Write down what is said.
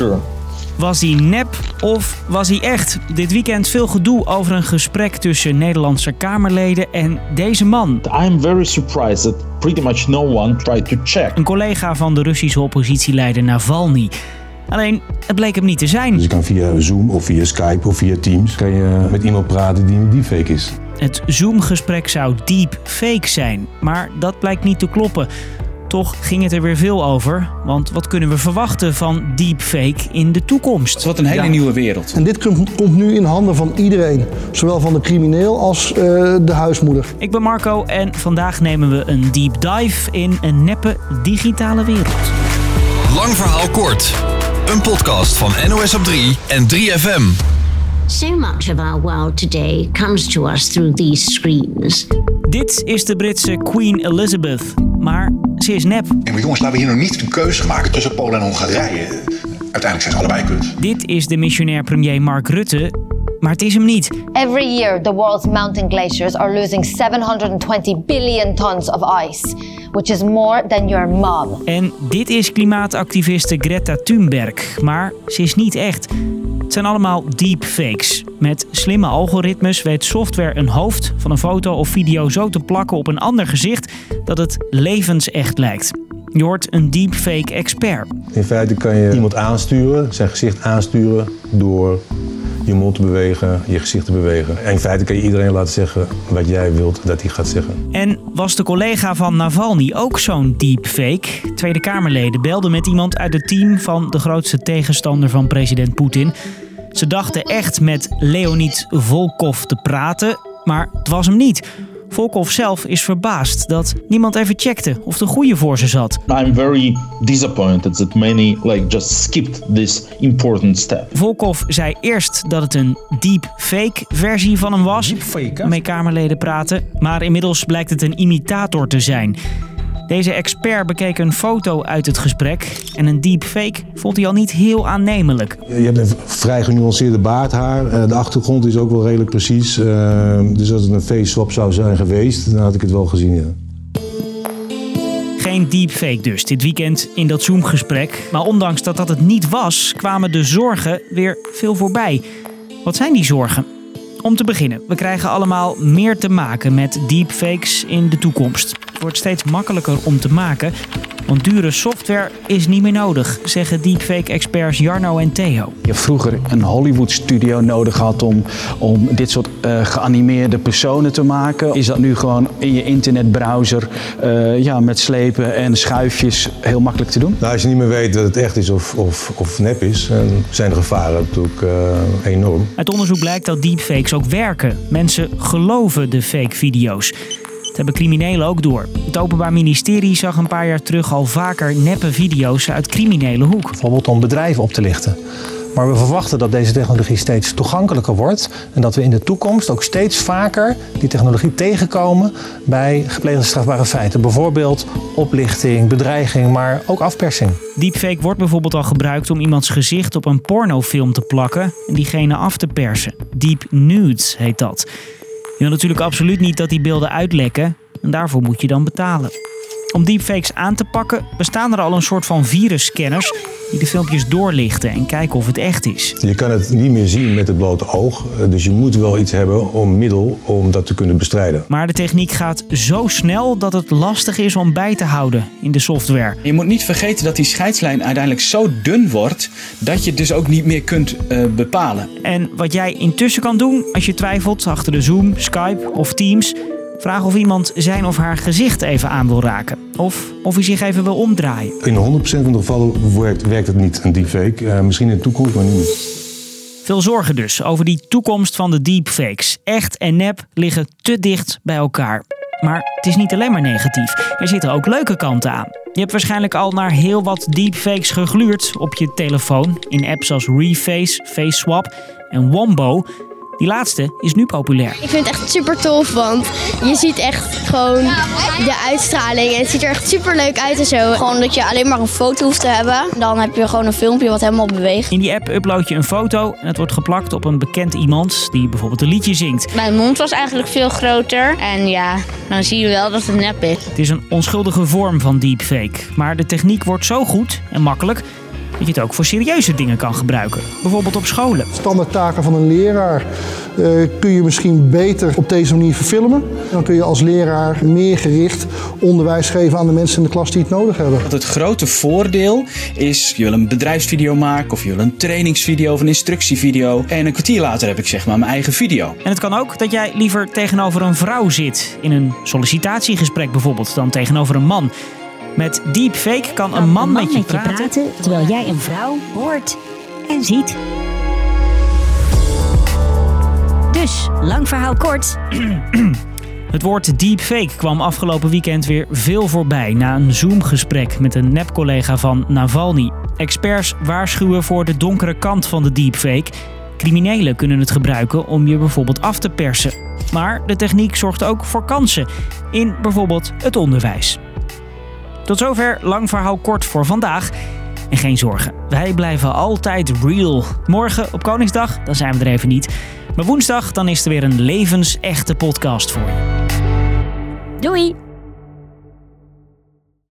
sure. Was hij nep of was hij echt? Dit weekend veel gedoe over een gesprek tussen Nederlandse Kamerleden en deze man. I'm very surprised that pretty much no one tried to check. Een collega van de Russische oppositieleider Navalny. Alleen, het bleek hem niet te zijn. Dus je kan via Zoom of via Skype of via Teams kan je met iemand praten die een deepfake is. Het Zoom-gesprek zou deepfake zijn, maar dat blijkt niet te kloppen. Toch ging het er weer veel over, want wat kunnen we verwachten van deepfake in de toekomst? Het wordt een hele nieuwe wereld. En dit komt komt nu in handen van iedereen. Zowel van de crimineel als eh, de huismoeder. Ik ben Marco en vandaag nemen we een deep dive in een neppe digitale wereld. Lang verhaal kort. Een podcast van NOS op 3 en 3FM. So much of our world today comes to us through these screens. Dit is de Britse Queen Elizabeth, maar is nep. En maar jongens, laten we hier nog niet een keuze maken tussen Polen en Hongarije. Uiteindelijk zijn ze allebei kut. Dit is de missionair premier Mark Rutte, maar het is hem niet. Every year, the world's mountain glaciers are losing 720 billion tons of ice, which is more than your mom. En dit is klimaatactiviste Greta Thunberg, maar ze is niet echt. Het zijn allemaal deepfakes. Met slimme algoritmes weet software een hoofd van een foto of video zo te plakken op een ander gezicht dat het levensecht lijkt. Je hoort een deepfake expert. In feite kan je iemand aansturen, zijn gezicht aansturen door je mond te bewegen, je gezicht te bewegen. En in feite kan je iedereen laten zeggen wat jij wilt dat hij gaat zeggen. En was de collega van Navalny ook zo'n deepfake? Tweede Kamerleden belden met iemand uit het team van de grootste tegenstander van president Poetin. Ze dachten echt met Leonid Volkov te praten, maar het was hem niet. Volkov zelf is verbaasd dat niemand even checkte of de goede voor ze zat. I'm very disappointed that many like just skipped this important step. Volkov zei eerst dat het een deepfake versie van hem was, waarmee Kamerleden praten, maar inmiddels blijkt het een imitator te zijn. Deze expert bekeek een foto uit het gesprek en een deepfake vond hij al niet heel aannemelijk. Je hebt een vrij genuanceerde baardhaar. Eh, De achtergrond is ook wel redelijk precies. Eh, Dus als het een face swap zou zijn geweest, dan had ik het wel gezien. Ja. Geen deepfake dus dit weekend in dat Zoom-gesprek. Maar ondanks dat dat het niet was, kwamen de zorgen weer veel voorbij. Wat zijn die zorgen? Om te beginnen, we krijgen allemaal meer te maken met deepfakes in de toekomst. Het wordt steeds makkelijker om te maken, want dure software is niet meer nodig, zeggen deepfake-experts Jarno en Theo. Je vroeger een Hollywood studio nodig had om, om dit soort eh, geanimeerde personen te maken. Is dat nu gewoon in je internetbrowser eh, ja, met slepen en schuifjes heel makkelijk te doen? Nou, als je niet meer weet dat het echt is of, of, of nep is, dan zijn de gevaren natuurlijk eh, enorm. Uit onderzoek blijkt dat deepfakes ook werken. Mensen geloven de fake video's. Hebben criminelen ook door. Het Openbaar Ministerie zag een paar jaar terug al vaker neppe video's uit criminele hoek. bijvoorbeeld om bedrijven op te lichten. Maar we verwachten dat deze technologie steeds toegankelijker wordt en dat we in de toekomst ook steeds vaker die technologie tegenkomen bij gepleegde strafbare feiten. Bijvoorbeeld oplichting, bedreiging, maar ook afpersing. Deepfake wordt bijvoorbeeld al gebruikt om iemands gezicht op een pornofilm te plakken en diegene af te persen. Deep nudes heet dat. Je wil natuurlijk absoluut niet dat die beelden uitlekken en daarvoor moet je dan betalen. Om deepfakes aan te pakken bestaan er al een soort van virusscanners die de filmpjes doorlichten en kijken of het echt is. Je kan het niet meer zien met het blote oog, eh, dus je moet wel iets hebben om middel om dat te kunnen bestrijden. Maar de techniek gaat zo snel dat het lastig is om bij te houden in de software. Je moet niet vergeten dat die scheidslijn uiteindelijk zo dun wordt dat je het dus ook niet meer kunt eh, bepalen. En wat jij intussen kan doen als je twijfelt achter de Zoom, Skype of Teams, vraag of iemand zijn of haar gezicht even aan wil raken. Of of hij zich even wil omdraaien. In 100% van de gevallen werkt, werkt het niet, een deepfake. Eh, misschien in de toekomst, maar niet. Veel zorgen dus over die toekomst van de deepfakes. Echt en nep liggen te dicht bij elkaar. Maar het is niet alleen maar negatief. Er zitten ook leuke kanten aan. Je hebt waarschijnlijk al naar heel wat deepfakes gegluurd op je telefoon. In apps als Reface, FaceSwap en Wombo. Die laatste is nu populair. Ik vind het echt super tof, want je ziet echt gewoon de uitstraling. En het ziet er echt super leuk uit en zo. Gewoon dat je alleen maar een foto hoeft te hebben. Dan heb je gewoon een filmpje wat helemaal beweegt. In die app upload je een foto en het wordt geplakt op een bekend iemand die bijvoorbeeld een liedje zingt. Mijn mond was eigenlijk veel groter. En ja, dan zie je wel dat het nep is. Het is een onschuldige vorm van deepfake. Maar de techniek wordt zo goed en makkelijk dat je het ook voor serieuze dingen kan gebruiken. Bijvoorbeeld op scholen. Standaard taken van een leraar eh, kun je misschien beter op deze manier verfilmen. Dan kun je als leraar meer gericht onderwijs geven aan de mensen in de klas die het nodig hebben. Het grote voordeel is, je wil een bedrijfsvideo maken of je wil een trainingsvideo of een instructievideo. En een kwartier later heb ik zeg maar mijn eigen video. En het kan ook dat jij liever tegenover een vrouw zit, in een sollicitatiegesprek bijvoorbeeld, dan tegenover een man. Met deepfake kan een man, met, je, praten. terwijl jij een vrouw hoort en ziet. Dus, lang verhaal kort. Het woord deepfake kwam afgelopen weekend weer veel voorbij na een Zoom-gesprek met een nep-collega van Navalny. Experts waarschuwen voor de donkere kant van de deepfake. Criminelen kunnen het gebruiken om je bijvoorbeeld af te persen. Maar de techniek zorgt ook voor kansen in bijvoorbeeld het onderwijs. Tot zover lang verhaal kort voor vandaag. En geen zorgen, wij blijven altijd real. Morgen op Koningsdag, dan zijn we er even niet. Maar woensdag, dan is er weer een levensechte podcast voor je. Doei!